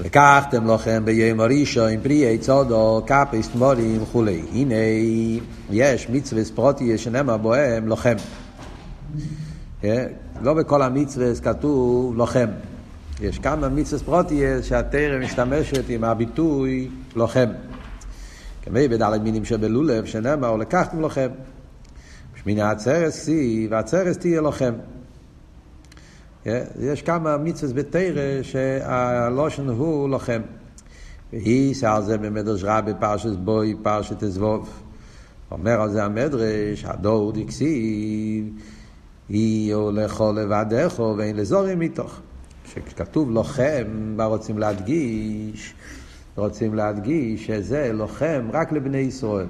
ולקחתם לכם ביום הראשון פרי צודו, קפס תמורים וכולי. הנה, יש מצווה פרוטי שנאמר בוהם לוחם. לא בכל המצווה כתוב לוחם. יש כמה מצווה פרוטי שהתרם משתמשת עם הביטוי לוחם. כמי בדלת מינים שבלולב שנאמר לקחתם לוחם. שמיני עצרת שיא, והעצרת תהיה לוחם. יש כמה מצווה בתרא שהלושן הוא לוחם. והיא שעל זה במדרש רבי פרשת בוי פרשת אזבוב. אומר על זה המדרש, הדור דקסיב, היא הולכו לבדךו ואין לזורים מתוך. כשכתוב לוחם, מה רוצים להדגיש? רוצים להדגיש שזה לוחם רק לבני ישראל.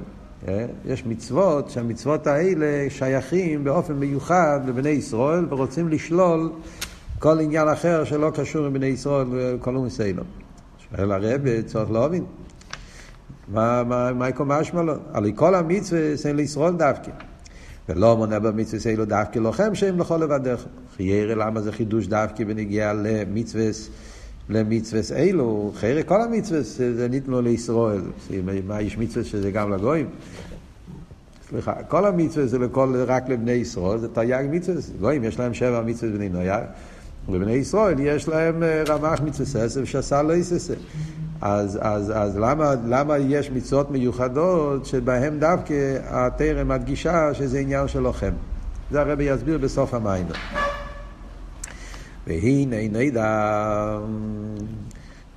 יש מצוות שהמצוות האלה שייכים באופן מיוחד לבני ישראל ורוצים לשלול כל עניין אחר שלא קשור עם בני ישראל וכל ומסיילום. שואל הרב, צריך להבין. מה, מה, מה יקום משמע לו? הרי כל המצווה אין לישראל דווקא. ולא מונה במצווה סייलो דווקא לוחם שהם לכל לבדך. חיירה למה זה חידוש דווקא בנגיעה למצווה למצווה אלו, חיירה כל המצווה זה ניתנו לישראל. מה יש מצווה שזה גם לגויים? סליחה, כל המצווה זה לכל, רק לבני ישראל, זה תרי"ג מצווה. גויים יש להם שבע מצווה בני נויה. ובני ישראל יש להם אה, רמ"ח מצווה ושסה לא יססה. אז, אז, אז למה, למה יש מצוות מיוחדות שבהן דווקא התרם מדגישה שזה עניין של לוחם? זה הרבי יסביר בסוף המים. והנה נדע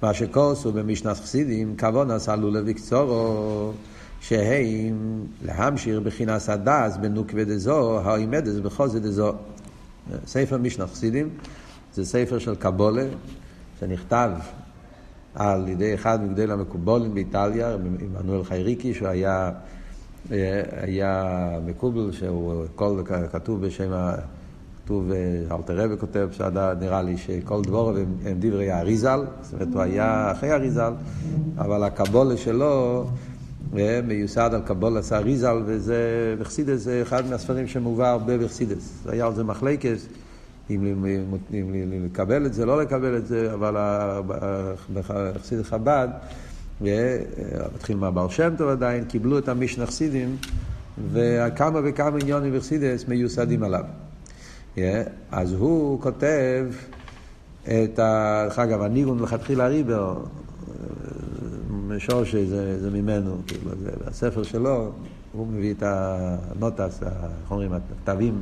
מה שכוסו במשנת חסידים, כבון עשה לולה וקצורו, שהם להמשיך בחינס הדס בנוקווה דזו, האימדס בחוזי דזו. ספר משנת חסידים זה ספר של קבולה, שנכתב על ידי אחד מגדל המקובולים באיטליה, עמנואל חייריקי, שהוא היה, היה מקובל, שהוא כל כתוב בשם, כתוב, אלתר רבי כותב, נראה לי שכל דבורו הם דברי האריזל, זאת אומרת הוא היה אחרי האריזל, אבל הקבולה שלו מיוסד על קבולת האריזל, וזה בחסידס, זה אחד מהספרים שמובא הרבה בחסידס. היה על זה מחלקס. אם, לקבל את זה, לא לקבל את זה, אבל בחסיד חב"ד, מתחיל מהבעל שם טוב עדיין, קיבלו את המשנה חסידים, וכמה וכמה עניינים בחסידס מיוסדים עליו. אז הוא כותב את ה... דרך אגב, הניגון לכתחילה אריבער, שורשי זה, זה ממנו, כאילו, זה, הספר שלו, הוא מביא את ה notes, איך אומרים, הכתבים.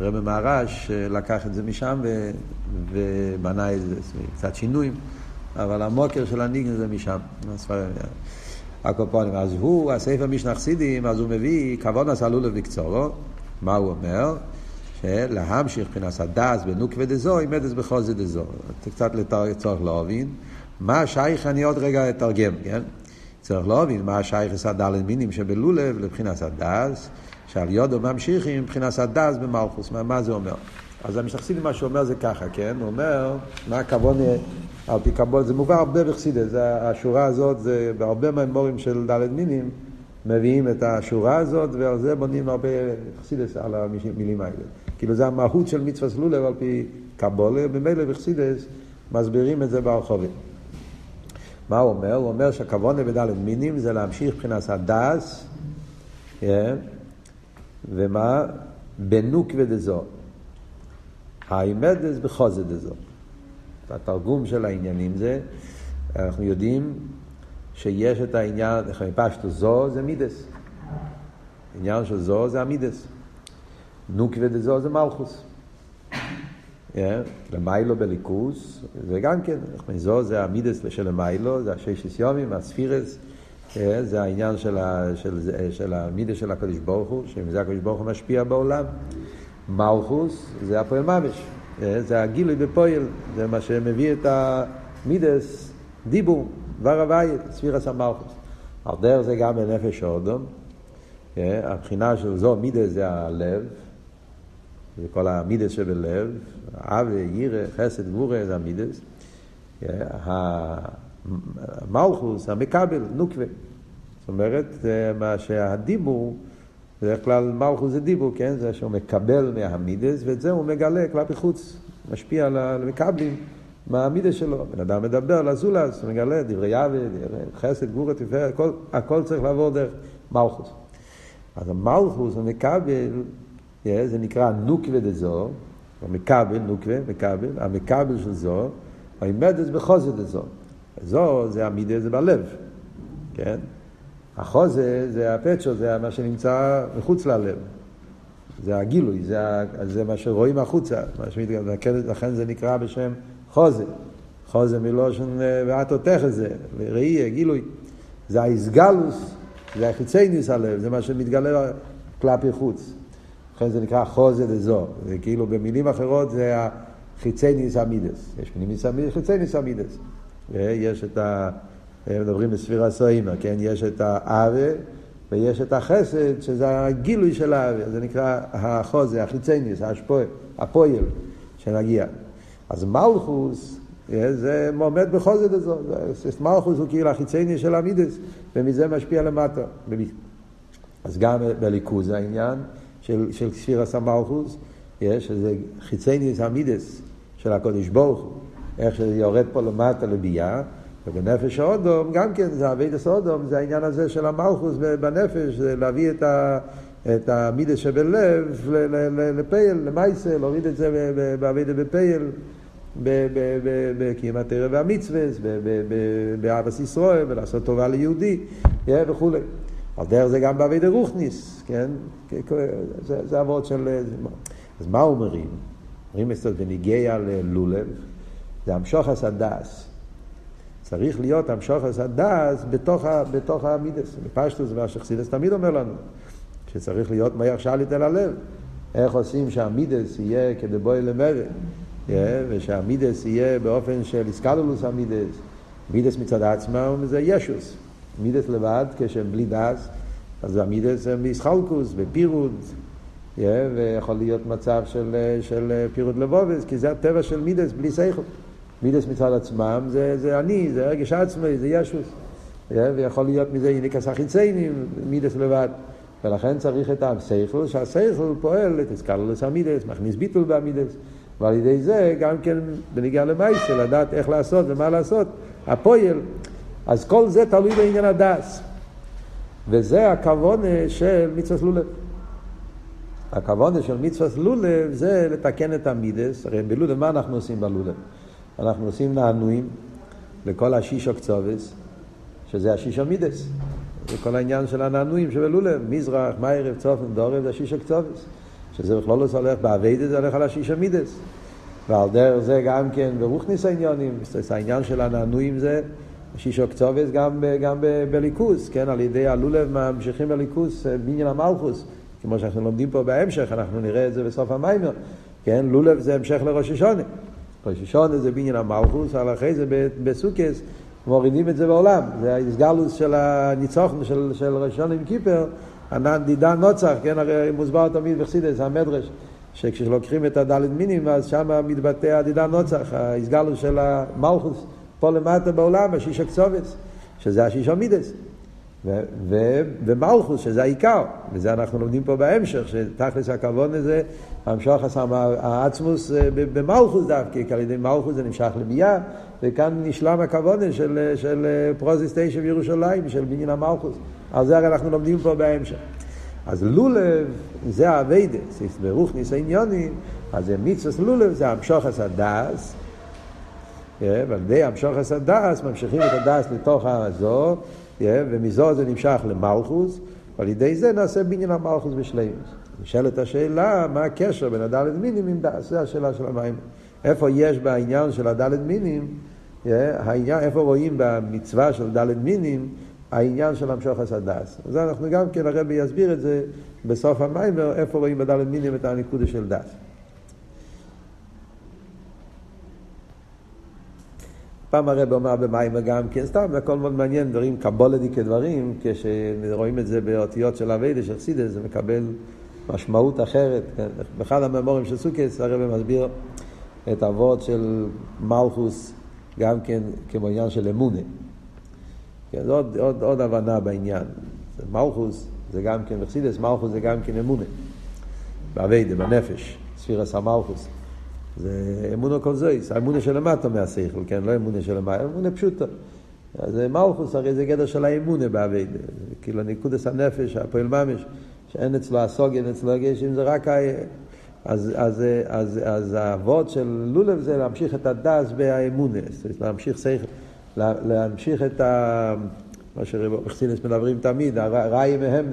רבי מהר"ש לקח את זה משם ו... ובנה את זה, קצת שינויים, אבל המוקר של הניגן זה משם, הקופונים. אז הוא, הספר משנה חסידים, אז הוא מביא כבון עשה וקצורו, מה הוא אומר? שלהמשיך מבחינת הדס בנוקווה דזו, עם עדס בחוזי דזו. קצת לצורך להבין. מה השייך, אני עוד רגע אתרגם, כן? צריך להבין מה השייך הדלת מינים שבלולב לבחינת הדס. שעל יודו ממשיכים מבחינת הדס במלכוס, מה, מה זה אומר? אז המשתחסידים מה שאומר זה ככה, כן? הוא אומר, מה הכוון על פי קבול, זה מובא הרבה בחסידס, השורה הזאת זה בהרבה מהמורים של ד' מינים מביאים את השורה הזאת ועל זה בונים הרבה חסידס על המילים האלה. כאילו זה המהות של מצווה סלולר על פי קבולה, ממילא בחסידס מסבירים את זה ברחובים. מה הוא אומר? הוא אומר שהכוונה בד' מינים זה להמשיך מבחינת הדס, כן? ומה? בנוק ודזו. האימדס בחוזה דזו. התרגום של העניינים זה, אנחנו יודעים שיש את העניין, פשטו זו זה מידס. עניין של זו זה המידס. נוק ודזו זה מלכוס. Yeah, למיילו בליכוס, זה גם כן, זו זה המידס של למיילו, זה הששס יומים, הספירס. כן, זה העניין של, ה, של, של המידה של הקדוש ברוך הוא, שמזה הקדוש ברוך הוא משפיע בעולם. מלכוס זה הפועל ממש, כן, זה הגילוי בפועל, זה מה שמביא את המידס, דיבור, דבר הוואי, ספירס המלכוס. על דרך זה גם בנפש האודום, כן, הבחינה של זו מידס זה הלב, זה כל המידס שבלב, אבי, ירא, חסד, גבורה זה המידס. מלכוס, המקבל, נוקבה. זאת אומרת, מה שהדיבור, בדרך כלל מלכוס זה דיבור, כן? זה שהוא מקבל מהמידס, ואת זה הוא מגלה כלפי חוץ, משפיע על המקבלים, מה המידה שלו. בן אדם מדבר לזולס, מגלה דברי יבי, חסד, גבורה, תפארת, הכל, הכל צריך לעבור דרך מלכוס. אז המלכוס, הוא מקבל, זה נקרא נוקווה דזו, המקבל, נוקווה, מקבל, המקבל של זו, העמדת בחוזר דזו. זו זה המידה, זה בלב, כן? החוזה זה הפצ'ו, זה מה שנמצא מחוץ ללב. זה הגילוי, זה, זה מה שרואים החוצה, מה שמתגלה, לכן זה נקרא בשם חוזה. חוזה מלושן ואתו תחזה, ראי, גילוי. זה האיסגלוס, זה החיצייניס הלב, זה מה שמתגלה כלפי חוץ. לכן זה נקרא חוזה דזו. זה כאילו במילים אחרות זה החיצייניס אמידס. יש פנימיס אמידס, חיצייניס אמידס. ויש את ה... מדברים בספירה סוימה, כן? יש את האווה ויש את החסד, שזה הגילוי של האווה. זה נקרא החוזה, החיצייניס, הפועל שנגיע. אז מלכוס, אה, זה עומד זאת הזו. מלכוס הוא כאילו החיצייני של המידס, ומזה משפיע למטה. אז גם בליכוז העניין של, של ספירס המלכוס, יש איזה חיצייני המידס של הקודש ברוך הוא, איך שזה יורד פה למטה לביאה, ובנפש האודום, גם כן, זה אבידס האודום, זה העניין הזה של המלכוס בנפש, זה להביא את ה... את המידס שבלב לפייל, למייסה, להוריד את זה באבידה בפייל, בקיים התרא והמצווה, באבס ישראל, ולעשות טובה ליהודי, וכולי. על דרך זה גם באבידה רוכניס, כן? זה אבות של... אז מה אומרים? אומרים אצלו בניגיה ללולב, זה המשוחס הדס. צריך להיות המשוחס הדס בתוך המידס. בפשטוס, מה שחסידס תמיד אומר לנו. שצריך להיות מהר שליט אל הלב. איך עושים שהמידס יהיה כדבוי למרד, ושהמידס יהיה באופן של איסקלולוס המידס, מידס מצד עצמם זה ישוס. מידס לבד, כשהם בלי דס, אז המידס הם באיסחלקוס, בפירוד, ויכול להיות מצב של, של פירוד לבובס, כי זה הטבע של מידס בלי סייכות. מידס מצד עצמם זה, זה אני, זה הרגש עצמי, זה ישוס. ויכול להיות מזה יניקס החיציינים, מידס לבד. ולכן צריך את השכל, שהשכל פועל את אסקלוס המידס, מכניס ביטול באמידס, ועל ידי זה גם כן בניגיע למייסה, לדעת איך לעשות ומה לעשות, הפועל. אז כל זה תלוי בעניין הדס. וזה הכוונה של מצווה לולב. הכוונה של מצווה לולב זה לתקן את המידס, הרי בלולב מה אנחנו עושים בלולב? אנחנו עושים נענועים לכל השישו קצובס, שזה השישו מידס. זה כל העניין של הנענועים שבלולב, מזרח, מיירב, צופן, דורב, זה השישה קצובס. שזה בכלול לא הולך באביידה, זה הולך על השישה מידס. ועל דרך זה גם כן ברוכניס העניונים, העניין של הנענועים זה שישה קצובס גם, גם בליכוס, כן, על ידי הלולב ממשיכים בליכוס אה, בעניין המלכוס, כמו שאנחנו לומדים פה בהמשך, אנחנו נראה את זה בסוף המיימר, כן, לולב זה המשך לראש השונה. השונה זה בעניין המלכוס, על אחרי זה בסוכס מורידים את זה בעולם. זה האיסגלוס של הניצוחן של, של ראשון עם קיפר, דידן נוצח, כן, הרי מוסבר תמיד בחסידס, המדרש, שכשלוקחים את הדלת מינים, אז שם מתבטא הדידן נוצח, האיסגלוס של המלכוס, פה למטה בעולם, השיש הקצובס, שזה השיש המידס. ומלכוס, שזה העיקר, וזה אנחנו לומדים פה בהמשך, שתכלס הכבוד הזה, המשוך העצמוס אה, במלכוס דווקא, כי על ידי מלכוס זה נמשך לביאה, וכאן נשלם הכבוד של, של אה, פרוזיס תשע בירושלים, של בניין המלכוס. על זה הרי אנחנו לומדים פה בהמשך. אז לולב זה האביידה, ברוחניות העניינים, אז מצווה לולב, זה המשוך הדס, אה, ועל ידי המשוך הדס ממשיכים את הדס לתוך הז"א, ומז"א זה נמשך למלכוס, ועל ידי זה נעשה בניין המלכוס בשלימוס. נשאלת השאלה, מה הקשר בין הדלת מינים עם דס? זו השאלה של המאמר. איפה יש בעניין של הדלת מינים, העניין, איפה רואים במצווה של דלת מינים, העניין של המשוך הסדס. אז אנחנו גם כן, הרבי יסביר את זה בסוף המיימר, איפה רואים בדלת מינים את הניקודה של דס. פעם הרב אומר במיימר גם כן, סתם, הכל מאוד מעניין, דברים קבולדי כדברים, כשרואים את זה באותיות של אביידה, של חסידס, זה מקבל משמעות אחרת. כן? באחד הממורים של סוכס הרב מסביר את אבות של מלכוס גם כן כמו עניין של אמונה. כן, זה עוד, עוד, עוד הבנה בעניין. מלכוס זה גם כן, בחסידס מלכוס זה גם כן אמונה. באביידה, בנפש, ספירס המלכוס. זה אמונו כל זויס, האמונה שלמטה מהשכל, כן, לא אמונה שלמטה, אמונה פשוטה. אז מלכוס הרי זה גדר של האמונה באבייד, כאילו ניקודס הנפש, הפועל ממש, שאין אצלו הסוגיה, אין אצלו גשם, זה רק ה... אז, אז, אז, אז האבות של לולב זה להמשיך את הדס באמונה, להמשיך שכל, להמשיך את ה... מה שחסינס מדברים תמיד, הראי מהם,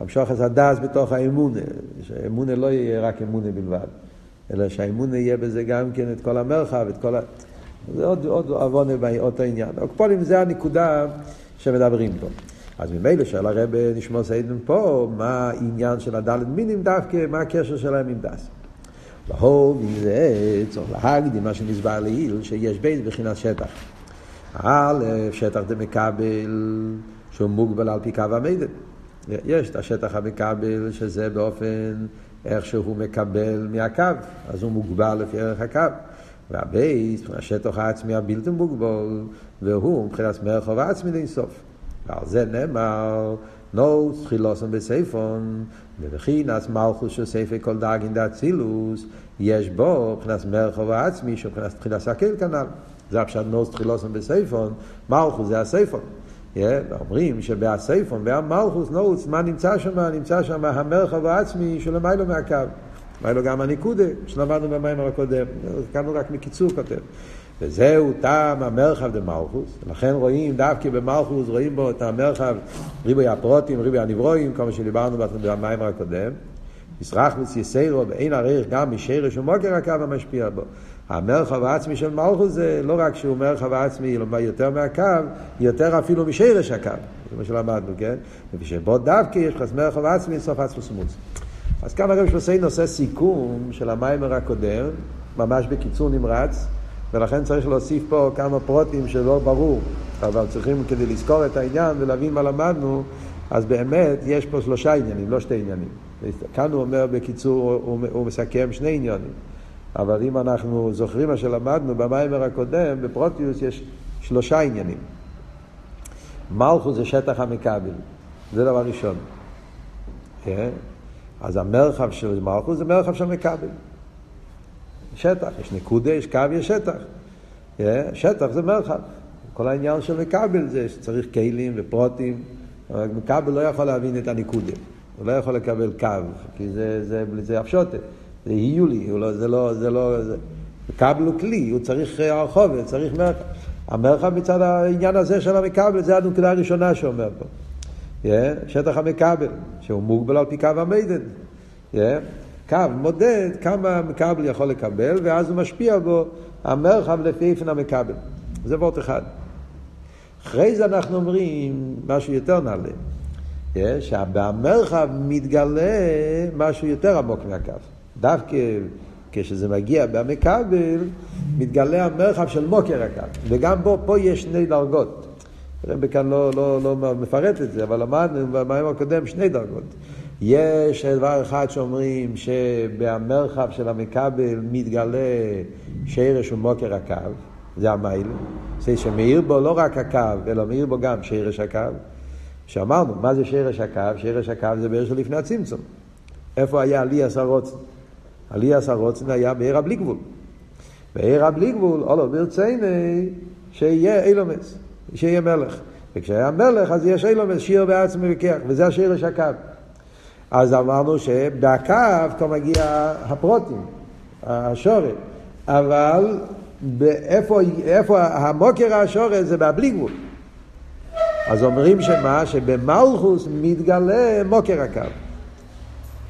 למשוך את הדס בתוך האמונה, שאמונה לא יהיה רק אמונה בלבד, אלא שהאמונה יהיה בזה גם כן את כל המרחב, את כל ה... זה עוד, עוד עוונה באותו עניין. אוקפולים זה הנקודה שמדברים פה. אז ממילא שאל הרב נשמור סיידן פה, מה העניין של הדלת מינים דווקא, מה הקשר שלהם עם דס. והוא מזה צריך להגדיל מה שנסבר לעיל, שיש בית בחינת שטח. א', שטח דמקבל שהוא מוגבל על פי קו המדד. יש את השטח המקבל שזה באופן איך שהוא מקבל מהקו, אז הוא מוגבל לפי ערך הקו. והבייס, השטח העצמי הבלתי מוגבל, והוא מבחינת מרחוב העצמי לאינסוף. ועל זה נאמר, נו תחילוסון בסייפון, ובחינס מלכוס של סייפי כל דאגין דאצילוס, יש בו מבחינת מרחוב העצמי, שמבחינת תחילת הקל כנ"ל. זה הפשט נוס תחילוסון בסייפון, מלכוס זה הסייפון. אומרים שבהסייפון, והמלכוס נוס, מה נמצא שם? נמצא שם המרחב העצמי של המיילו מהקו. מיילו גם הניקודה, שלמדנו במים הקודם. כאן הוא רק מקיצור כותב. וזהו טעם המרחב דמלכוס, לכן רואים דווקא במלכוס, רואים בו את המרחב ריבוי הפרוטים, ריבוי הנברואים, כל מה שדיברנו במים הקודם. ישרחלוס יסיירו ואין ערך גם משרש ומוקר הקו המשפיע בו. המרחב העצמי של מלכוס זה לא רק שהוא מרחב העצמי יותר מהקו, יותר אפילו משרש הקו, זה מה שלמדנו, כן? ושבו דווקא יש לך מרחב עצמי סוף עצמו סמוץ. אז כאן הרב שלוסיין עושה סיכום של המיימר הקודם, ממש בקיצור נמרץ, ולכן צריך להוסיף פה כמה פרוטים שלא ברור, אבל צריכים כדי לזכור את העניין ולהבין מה למדנו, אז באמת יש פה שלושה עניינים, לא שתי עניינים. כאן הוא אומר בקיצור, הוא, הוא מסכם שני עניינים. אבל אם אנחנו זוכרים מה שלמדנו במיימר הקודם, בפרוטיוס יש שלושה עניינים. מלכוס זה שטח המכבל, זה דבר ראשון. כן? אז המרחב של מלכוס זה מרחב של מכבל. שטח, יש נקודה, יש קו, יש שטח. Yeah. שטח זה מרחב. כל העניין של מכבל זה שצריך כלים ופרוטים. מכבל לא יכול להבין את הנקודה. הוא לא יכול לקבל קו, כי זה, זה, זה הפשוטה, זה היולי, לא, זה לא, זה לא, זה... כבל הוא כלי, הוא צריך הרחובת, צריך מרחב. המרחב מצד העניין הזה של המכבל, זה הנקודה הראשונה שאומר פה. Yeah, שטח המכבל, שהוא מוגבל על פי קו המיידן. Yeah, קו מודד כמה המכבל יכול לקבל, ואז הוא משפיע בו המרחב לפי איפן המכבל. זה וורט אחד. אחרי זה אנחנו אומרים משהו יותר נעלה. שבמרחב מתגלה משהו יותר עמוק מהקו. דווקא כשזה מגיע במכבל, מתגלה המרחב של מוקר הקו. וגם בו, פה יש שני דרגות. הרב כאן לא, לא, לא מפרט את זה, אבל למדנו במים הקודם שני דרגות. יש דבר אחד שאומרים שבמרחב של המכבל מתגלה שרש ומוקר הקו, זה המייל. זה שמאיר בו לא רק הקו, אלא מאיר בו גם שרש הקו. שאמרנו, מה זה שרש הקו? שרש הקו זה בערך שלפני הצמצום. איפה היה עלי עשרוצן? עלי עשרוצן היה בעיר הבלי גבול. בעיר הבלי גבול, אולו ברצייני, שיהיה אילומס, שיהיה מלך. וכשהיה מלך אז יש אילומס, שיר בעצמי וכיח, וזה השרש הקו. אז אמרנו שבקו כבר מגיע הפרוטים, השורת, אבל באיפה, איפה המוקר השורת זה בהבלי גבול. אז אומרים שמה? שבמלכוס מתגלה מוקר הקו.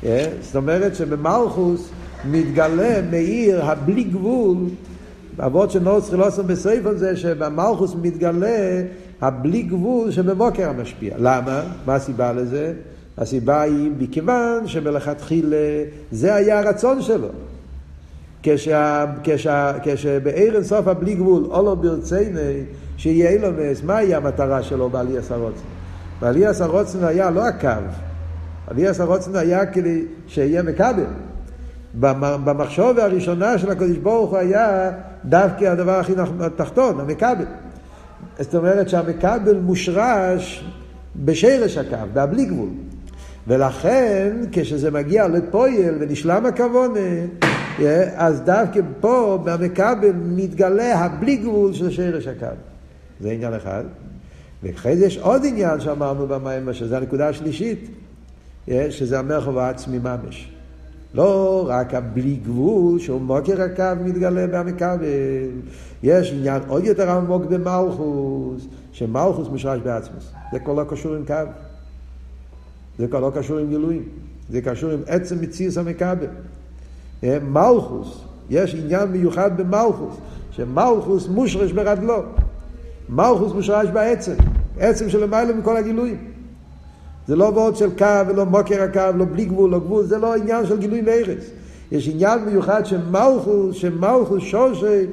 Yeah, זאת אומרת שבמלכוס מתגלה מאיר הבלי גבול, אבות של נורס חילוסון בסייפון זה שבמלכוס מתגלה הבלי גבול שבמוקר המשפיע. למה? מה הסיבה לזה? הסיבה היא מכיוון שמלכתחילה זה היה הרצון שלו. כשבערן סוף הבלי גבול, אולו ברציני, שיהיה אילומס, מהי המטרה שלו בעליית הרוצן? בעליית הרוצן היה לא הקו, עליית הרוצן היה כדי שיהיה מקבל. במחשוב הראשונה של הקדוש ברוך הוא היה דווקא הדבר הכי תחתון, המקבל. זאת אומרת שהמקבל מושרש בשרש הקו, בהבלי גבול. ולכן כשזה מגיע לפויל ונשלם הכוונה, אז דווקא פה במכבל מתגלה הבלי גבול של שרש הקו. זה עניין אחד. ואחרי זה יש עוד עניין שאמרנו במים, שזה הנקודה השלישית, שזה המרחב העצמי ממש. לא רק הבלי גבול, שהוא מוקר הקו מתגלה במכבל. יש עניין עוד יותר עמוק במלכוס, שמלכוס משרש בעצמוס. זה כבר לא קשור עם קו. זה כבר לא קשור עם גילויים. זה קשור עם עצם מציאס המכבל. מלכוס, יש עניין מיוחד במלכוס, שמלכוס מושרש ברדלו. מלכוס מושרש בעצם, עצם של למעלה מכל הגילויים. זה לא ועוד של קו ולא מוקר הקו, לא בלי גבול, לא גבול, זה לא עניין של גילוי מארץ. יש עניין מיוחד שמלכוס, שמלכוס שורשי,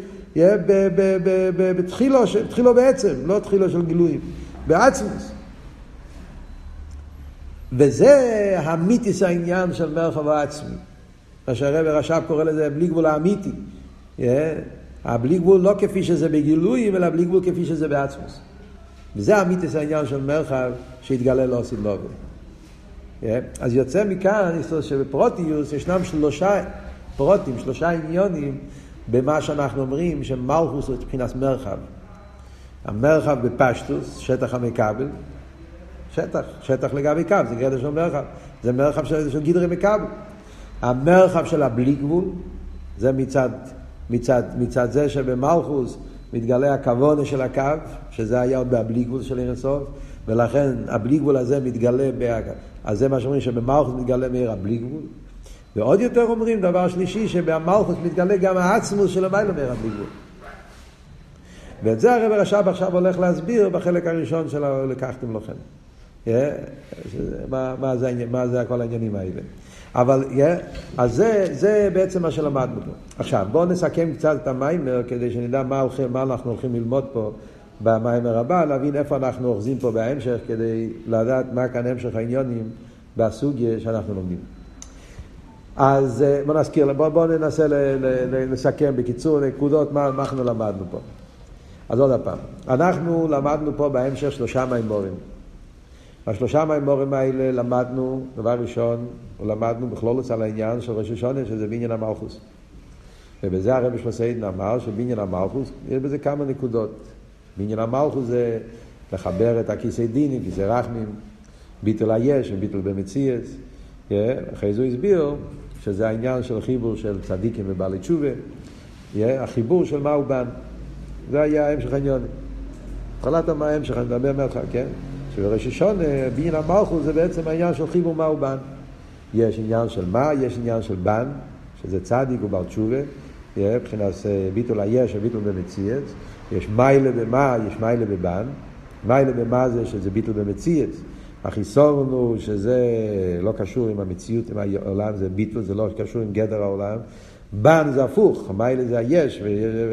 בתחילו בעצם, לא תחילו של גילויים, בעצמוס. וזה המיתיס העניין של מרחב העצמי. מה שהרב רש"ב קורא לזה בלי גבול האמיתי. הבלי גבול לא כפי שזה בגילויים, אלא בלי גבול כפי שזה בעצמוס. וזה המיתיס העניין של מרחב שהתגלה לו סילובי. Yeah. אז יוצא מכאן, שבפרוטיוס ישנם שלושה פרוטים, שלושה עניונים במה שאנחנו אומרים שמלכוס הוא מבחינת מרחב. המרחב בפשטוס, שטח המכבל, שטח, שטח לגבי קו, זה גדר של מרחב, זה מרחב של, של גדרי מכבל. המרחב של הבלי גבול, זה מצד, מצד, מצד זה שבמלכוס מתגלה הכוונה של הקו, שזה היה עוד בבלי גבול של עיר ולכן הבלי גבול הזה מתגלה, ב... אז זה מה שאומרים שבמלכוס מתגלה מעיר הבלי גבול. ועוד יותר אומרים, דבר שלישי, שבמלכוס מתגלה גם העצמוס של המילה מעיר הבלי גבול. ואת זה הרב רש"ב עכשיו הולך להסביר בחלק הראשון של לקחתם לכם. מה, מה, זה, מה זה כל העניינים האלה. אבל, אז זה, זה בעצם מה שלמדנו פה. עכשיו, בואו נסכם קצת את המיימר כדי שנדע מה, הולכים, מה אנחנו הולכים ללמוד פה במיימר הבא, להבין איפה אנחנו אוחזים פה בהמשך, כדי לדעת מה כאן המשך העניונים בסוגיה שאנחנו לומדים. אז בואו נזכיר, בואו בוא ננסה ל, ל, ל, לסכם בקיצור נקודות מה, מה אנחנו למדנו פה. אז עוד פעם, אנחנו למדנו פה בהמשך שלושה מימורים. בשלושה מימורים האלה למדנו, דבר ראשון, למדנו בכלולוס על העניין של ראש השונה, שזה בניין המלכוס. ובזה הרבי שמסעידן אמר שבניין המלכוס, יש בזה כמה נקודות. בניין המלכוס זה לחבר את הכיסא דינים, כיסא רחמים, ביטל היש וביטל במציאס. אחרי זה הוא הסביר שזה העניין של חיבור של צדיקים ובעלי תשובה, החיבור של מהו בן. זה היה המשך העניין. התחלת ההמשך, אני מדבר ממך, כן? שבראש השונה, בניין המלכות זה בעצם העניין של חיבור מה הוא בן. יש עניין של מה, יש עניין של בן, שזה צדיק ובר תשובה, מבחינת ביטול היש וביטול במציאס, יש מיילה במה, יש מיילה בבן, מיילה במה זה שזה ביטול במציאס, החיסון הוא שזה לא קשור עם המציאות, עם העולם, זה ביטול, זה לא קשור עם גדר העולם. בן זה הפוך, מיילה זה היש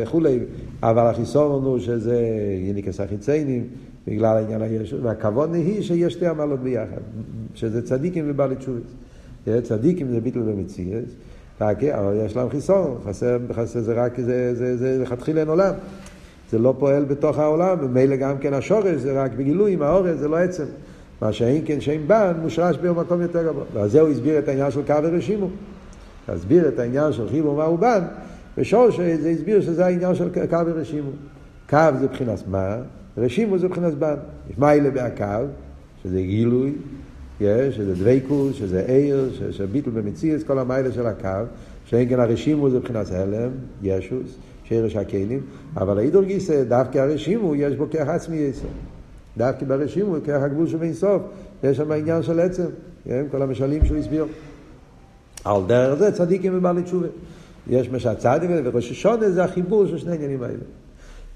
וכולי, אבל החיסון הוא שזה יניקס החיציינים, בגלל העניין היש, והכבוד היא שיש שתי עמלות ביחד, שזה צדיקים ובעלי תשובת. צדיקים זה ביטל במציאות, אבל יש להם חיסון, חסר, חסר זה רק, זה, זה, זה לכתחילה אין עולם. זה לא פועל בתוך העולם, ומילא גם כן השורש זה רק בגילוי, עם האורז זה לא עצם. מה שאין כן שאין בן, מושרש במקום יותר גבוה. ועל זה הוא הסביר את העניין של קו ורשימו. הסביר את העניין של חיבור מה הוא בן, ושורש זה הסביר שזה העניין של קו ורשימו. קו זה מבחינת מה? רשימו זה מבחינת בן. יש מיילה בהקו, שזה גילוי, יש, שזה דבייקוס, שזה עיר, שזה ביטל במציאס, כל המיילה של הקו, שאין כן הרשימו זה מבחינת הלם, ישוס, שרש הכלים, אבל האידור גיסא, דווקא הרשימו, יש בו כרך עצמי יסר. דווקא ברשימו, כרך הגבול שבין סוף, יש שם העניין של עצם, כן? כל המשלים שהוא הסביר. על דרך זה צדיקים ובעלי תשובה. יש מה שהצדיק וראש השונה זה החיבור של שני העניינים האלה.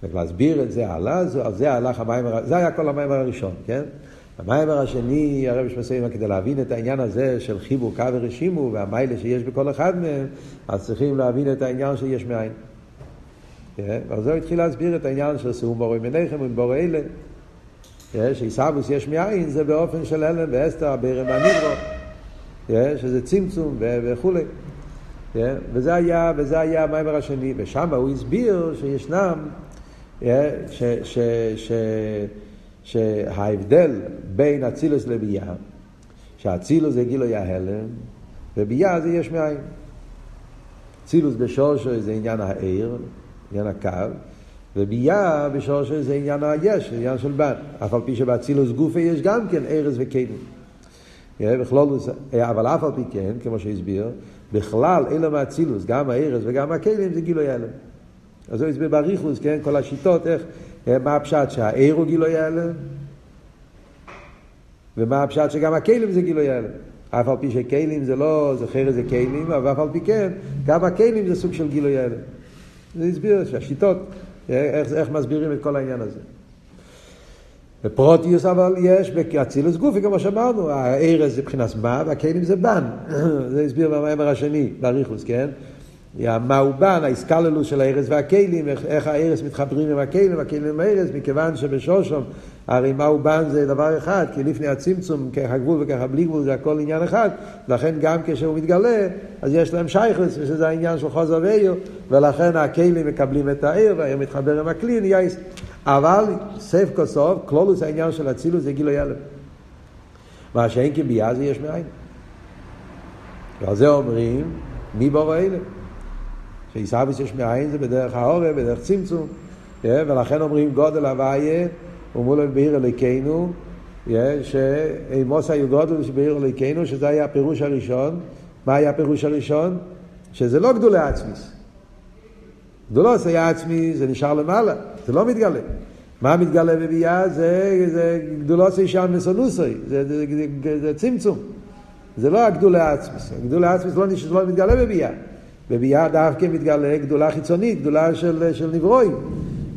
ולהסביר את זה הלאה, על זה הלך המיימר, זה היה כל המיימר הראשון, כן? המיימר השני, הרב שמסיים, כדי להבין את העניין הזה של חיבור קו ורשימו והמיילה שיש בכל אחד מהם, אז צריכים להבין את העניין שיש מאין. כן? זה הוא התחיל להסביר את העניין של שאום בורא מניכם ובורא אלה. כן? שעיסאוווס יש מאין זה באופן של הלם ואסתר, ברם והניברו, כן? שזה צמצום וכולי. וזה היה, וזה היה המיימר השני, ושם הוא הסביר שישנם ש, ש, ש, שההבדל בין אצילוס לביאה, שאצילוס זה גילוי ההלם, וביאה זה יש מאין. אצילוס בשורשו זה עניין העיר, עניין הקו, וביאה בשורשו זה עניין היש, עניין של בן. אף על פי שבאצילוס גופה יש גם כן ארז וכלים. בכלולוס, אבל אף על פי כן, כמו שהסביר, בכלל אלה מהאצילוס, גם הארז וגם הכלים זה גילוי הלם. אז הוא הסביר בריכוס, כן, כל השיטות, איך, מה הפשט שהעיר הוא גילוי הלם, ומה הפשט שגם הכלים זה גילוי הלם. אף על פי שכלים זה לא, זה חרס זה כלים, אבל אף על פי כן, גם הכלים זה סוג של גילוי הלם. זה הסביר שהשיטות, איך, איך מסבירים את כל העניין הזה. בפרוטיוס אבל יש באצילוס גופי, כמו שאמרנו, הארז זה מבחינת מה, והכלים זה בן. זה הסביר במאמר השני, באריכוס, כן? המאובן, האיסקללוס של הארז והכלים, איך, איך הארז מתחברים עם הכלים, הכלים עם הארז, מכיוון שבשושום, הרי מאובן זה דבר אחד, כי לפני הצמצום, ככה גבול וככה בלי גבול, זה הכל עניין אחד, לכן גם כשהוא מתגלה, אז יש להם שייכלס, שזה העניין של חוזר ואיר, ולכן הכלים מקבלים את העיר, והעיר מתחבר עם הכלי, נהיה... אבל סייף כל סוף, כלולוס העניין של אצילוס זה גילוי הלם. מה שאין כביאה זה יש מאין. ועל זה אומרים, מי בורא אלה? שעיסאוויס יש מאין זה בדרך העורף, בדרך צמצום, ולכן אומרים גודל הוויה ומולו בעיר אליקנו, שאימוס היו גודל שבעיר אליקנו, שזה היה הפירוש הראשון. מה היה הפירוש הראשון? שזה לא גדולי עצמיס. גדולוס היה עצמי, זה נשאר למעלה, זה לא מתגלה. מה מתגלה בביאה? זה, זה גדולוס אישן מסונוסוי, זה, זה, זה, זה צמצום. זה לא הגדולי עצמיס. הגדולי עצמיס לא, לא מתגלה בביאה. בביאה דווקא מתגלה גדולה חיצונית, גדולה של, של נברואים.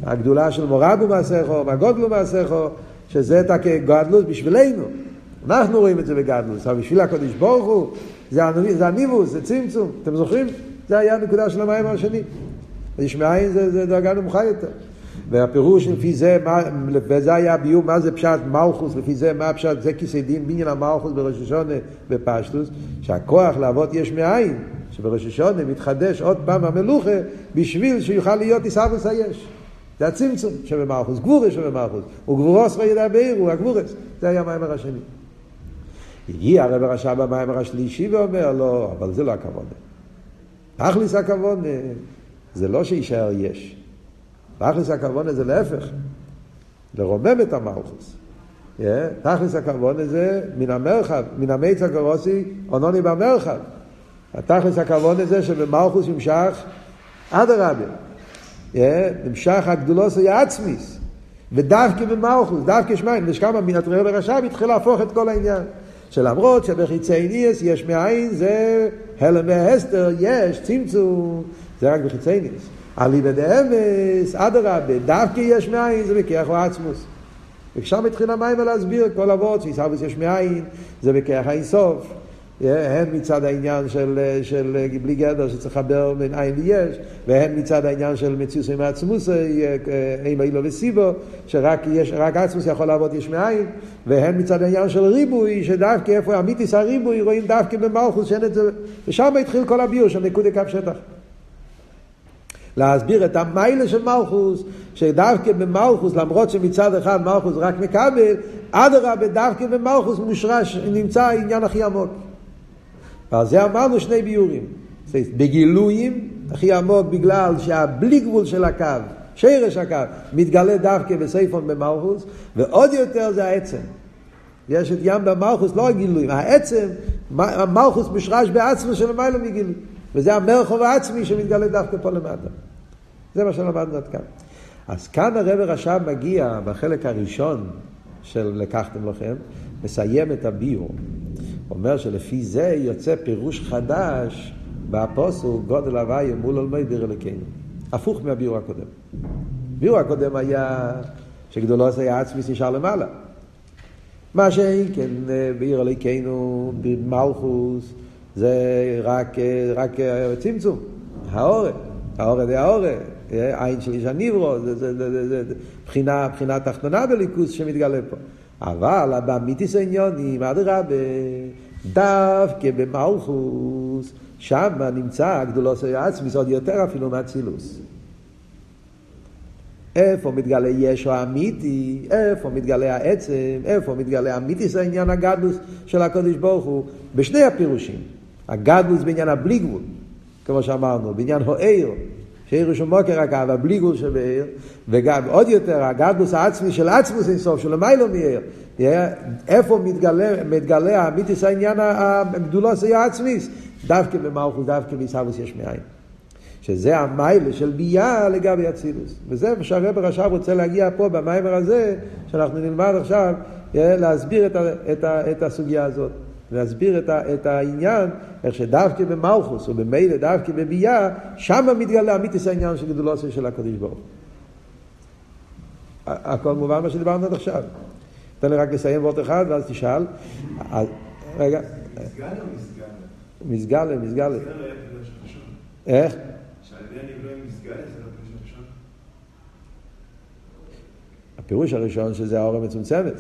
הגדולה של מורבו מעשיכו, מהגודלו מעשיכו, שזה את הגדלות בשבילנו. אנחנו רואים את זה בגדלוס, אבל בשביל הקודש ברוך הוא, זה, זה הניבוס, זה צמצום. אתם זוכרים? זה היה הנקודה של המים השני. יש מאין זה, זה דרגה נמוכה יותר. והפירוש לפי זה, מה, וזה היה הביאור, מה זה פשט מלכוס, לפי זה מה פשט, זה כיסא דין בניין המלכוס בראש השונה בפשטוס, שהכוח לעבוד יש מאין, שבראש השונה מתחדש עוד פעם המלוכה, בשביל שיוכל להיות עיסאוויס היש. זה הצמצום שבמלכוס, גבורס שבמלכוס, וגבורוס ידע בעיר, הוא הגבורס, זה היה המיימר השני. הגיע הרב הרשע במיימר השלישי ואומר, לא, אבל זה לא הכוונה. תכלס הכוונה, זה לא שיישאר יש. תכלס הכוונה זה להפך, לרומם את המלכוס. Yeah, תכלס הכוונה זה מן המרחב, מן המיץ הקורוסי, עונוני במרחב. התכלס הכוונה זה שבמלכוס ימשך אדרבה. Yeah, נמשך הגדולוס היה עצמיס. ודווקא במלכוס, דווקא שמיים, ושכמה מן התראה ורשב התחיל להפוך את כל העניין. שלמרות שבחיצי ניאס יש מאין זה הלם והסתר, יש צמצום, זה רק בחיצי ניאס. אליבא דאמס, אדרבה, דווקא יש מאין זה בכיח או עצמוס. ושם התחיל המים להסביר כל אבות, שעיסאוויס יש מאין, זה בכיח האינסוף. הן מצד העניין של, של בלי גדר שצריך לחבר בין עין ליש, והן מצד העניין של מציאות עם עצמוס, אימה אילו וסיבו, שרק יש, רק עצמוס יכול לעבוד יש מאין, והן מצד העניין של ריבוי, שדווקא איפה אמיתיס הריבוי רואים דווקא במלכוס, שאין את זה, ושם התחיל כל הביור של נקודי קו שטח. להסביר את המיילה של מלכוס, שדווקא במלכוס, למרות שמצד אחד מלכוס רק מקבל, אדרבה דווקא במלכוס מושרש, נמצא העניין הכי עמוק. ועל זה אמרנו שני ביורים. בגילויים הכי עמוק בגלל שהבלי גבול של הקו, שרש הקו, מתגלה דווקא בסייפון במלכוס, ועוד יותר זה העצם. יש את ים במלכוס, לא הגילויים, העצם, המלכוס מושרש בעצמו של מיילו מגילוי. וזה המרחוב העצמי שמתגלה דווקא פה למטה. זה מה שלמדנו עד כאן. אז כאן הרב רש"ב מגיע בחלק הראשון של לקחתם לכם, מסיים את הביור. אומר שלפי זה יוצא פירוש חדש באפוסו גודל הוויה מול עולמי ביר אלוקינו. הפוך מהביור הקודם. הביור הקודם היה שגדולו היה עצמי נשאר למעלה. מה שאין כן בעיר אלוקינו, במלכוס, זה רק, רק צמצום, האורן, האורן זה האורן, עין של איש הניברו, זה, זה, זה, זה, זה בחינה, בחינה תחתונה בליכוס שמתגלה פה. אבל באמיתיס העניונים, אדרבה, דווקא במלכוס, שם נמצא גדולוס העצמיס עוד יותר אפילו מהצילוס. איפה מתגלה ישו האמיתי, איפה מתגלה העצם, איפה מתגלה האמיתיס העניין הגדלוס של הקודש ברוך הוא, בשני הפירושים. הגדלוס בעניין הבלי גבול, כמו שאמרנו, בעניין הוער, שעיר הוא מוקר הקו, הבליגול שבעיר, וגם עוד יותר, הגדלוס העצמי של עצמוס אינסוף, של מיילו מעיר. איפה מתגלה, מתגלה אמיתיס העניין הגדולוס העצמיס? דווקא במלכוס, דווקא בעיסאוויס יש מאין. שזה המיילה של ביאה לגבי אצילוס. וזה מה שהרבר עכשיו רוצה להגיע פה במיימר הזה, שאנחנו נלמד עכשיו, להסביר את, ה, את, ה, את הסוגיה הזאת. להסביר את, ה, את העניין, איך שדווקא במלכוס ובמילא דווקא בביאה, שם מתגלה אמיתיס העניין של גדולוסו של הקדוש ברוך הכל מובן מה שדיברנו עד עכשיו. תן לי רק לסיים ועוד אחד ואז תשאל. רגע. מסגלה או מסגלה? מסגלה, מסגלה. איך? הפירוש הראשון שזה האור המצומצמת,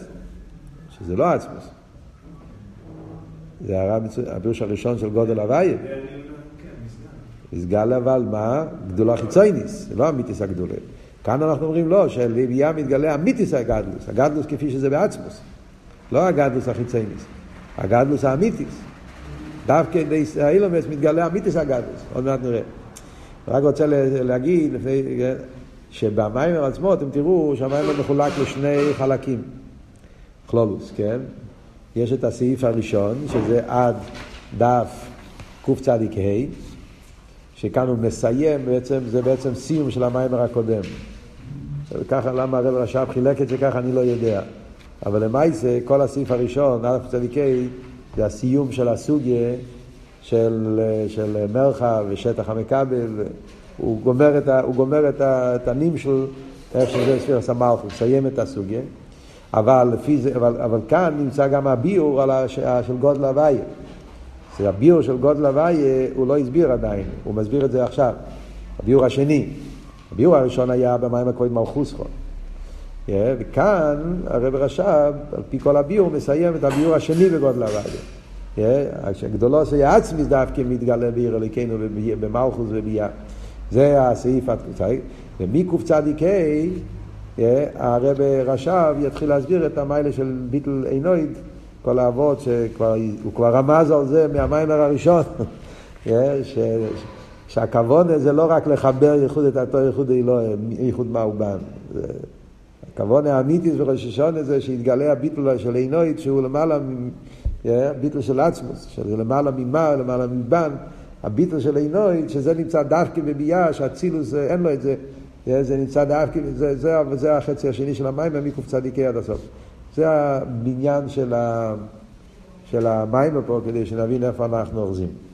שזה לא עצמוס. זה הפירוש הראשון של גודל הוויה. מסגל אבל מה? גדולה חיצייניס, זה לא אמיתיס הגדולה. כאן אנחנו אומרים לא, שלוויה מתגלה אמיתיס הגדלוס, הגדלוס כפי שזה בעצמוס. לא הגדלוס החיצייניס, הגדלוס האמיתיס. דווקא באילומס מתגלה אמיתיס הגדלוס, עוד מעט נראה. רק רוצה להגיד, לפני, שבמיימר עצמו אתם תראו שהמיימר מחולק לשני חלקים. כלולוס, כן? יש את הסעיף הראשון, שזה עד דף קצ"ה, שכאן הוא מסיים, בעצם, זה בעצם סיום של המיימר הקודם. וככה, למה הרב רש"ב חילק את זה ככה, אני לא יודע. אבל למעשה, כל הסעיף הראשון, א' קצ"ה, זה הסיום של הסוגיה של, של מרחב ושטח המכבל. הוא גומר את, את, ה, את הנמשל, איך שזה ספירס המלכות, מסיים את הסוגיה. אבל, לפי זה, אבל, אבל כאן נמצא גם הביור על הש, של גודל הוויה. הביור של גודל הוויה הוא לא הסביר עדיין, הוא מסביר את זה עכשיו. הביור השני. הביור הראשון היה במים הקרובים מלכוסכו. Yeah, וכאן הרב רש"ב, על פי כל הביור, מסיים את הביור השני בגודל הוויה. גדולו זה עצמי דווקא מתגלה בעיר אלוקינו במלכוס וביאה. זה הסעיף. ומקצ"ק הרב רש"ב יתחיל להסביר את המיילה של ביטל עינויד, כל האבות שהוא כבר רמז על זה מהמיימר הראשון, ש, שהכוון זה לא רק לחבר ייחוד את התור ייחוד אלוהים, ייחוד מאובן. הכוון האמיתי בראש השונה זה שיתגלה הביטל של עינויד שהוא למעלה, ביטל של עצמוס, שזה למעלה ממה, למעלה מבן. הביטל של עינוי, שזה נמצא דווקא בביאה, שהצילוס אין לו את זה, זה נמצא דווקא, זה, זה, זה החצי השני של המים, צדיקי עד הסוף. זה הבניין של, ה, של המים פה, כדי שנבין איפה אנחנו אוחזים.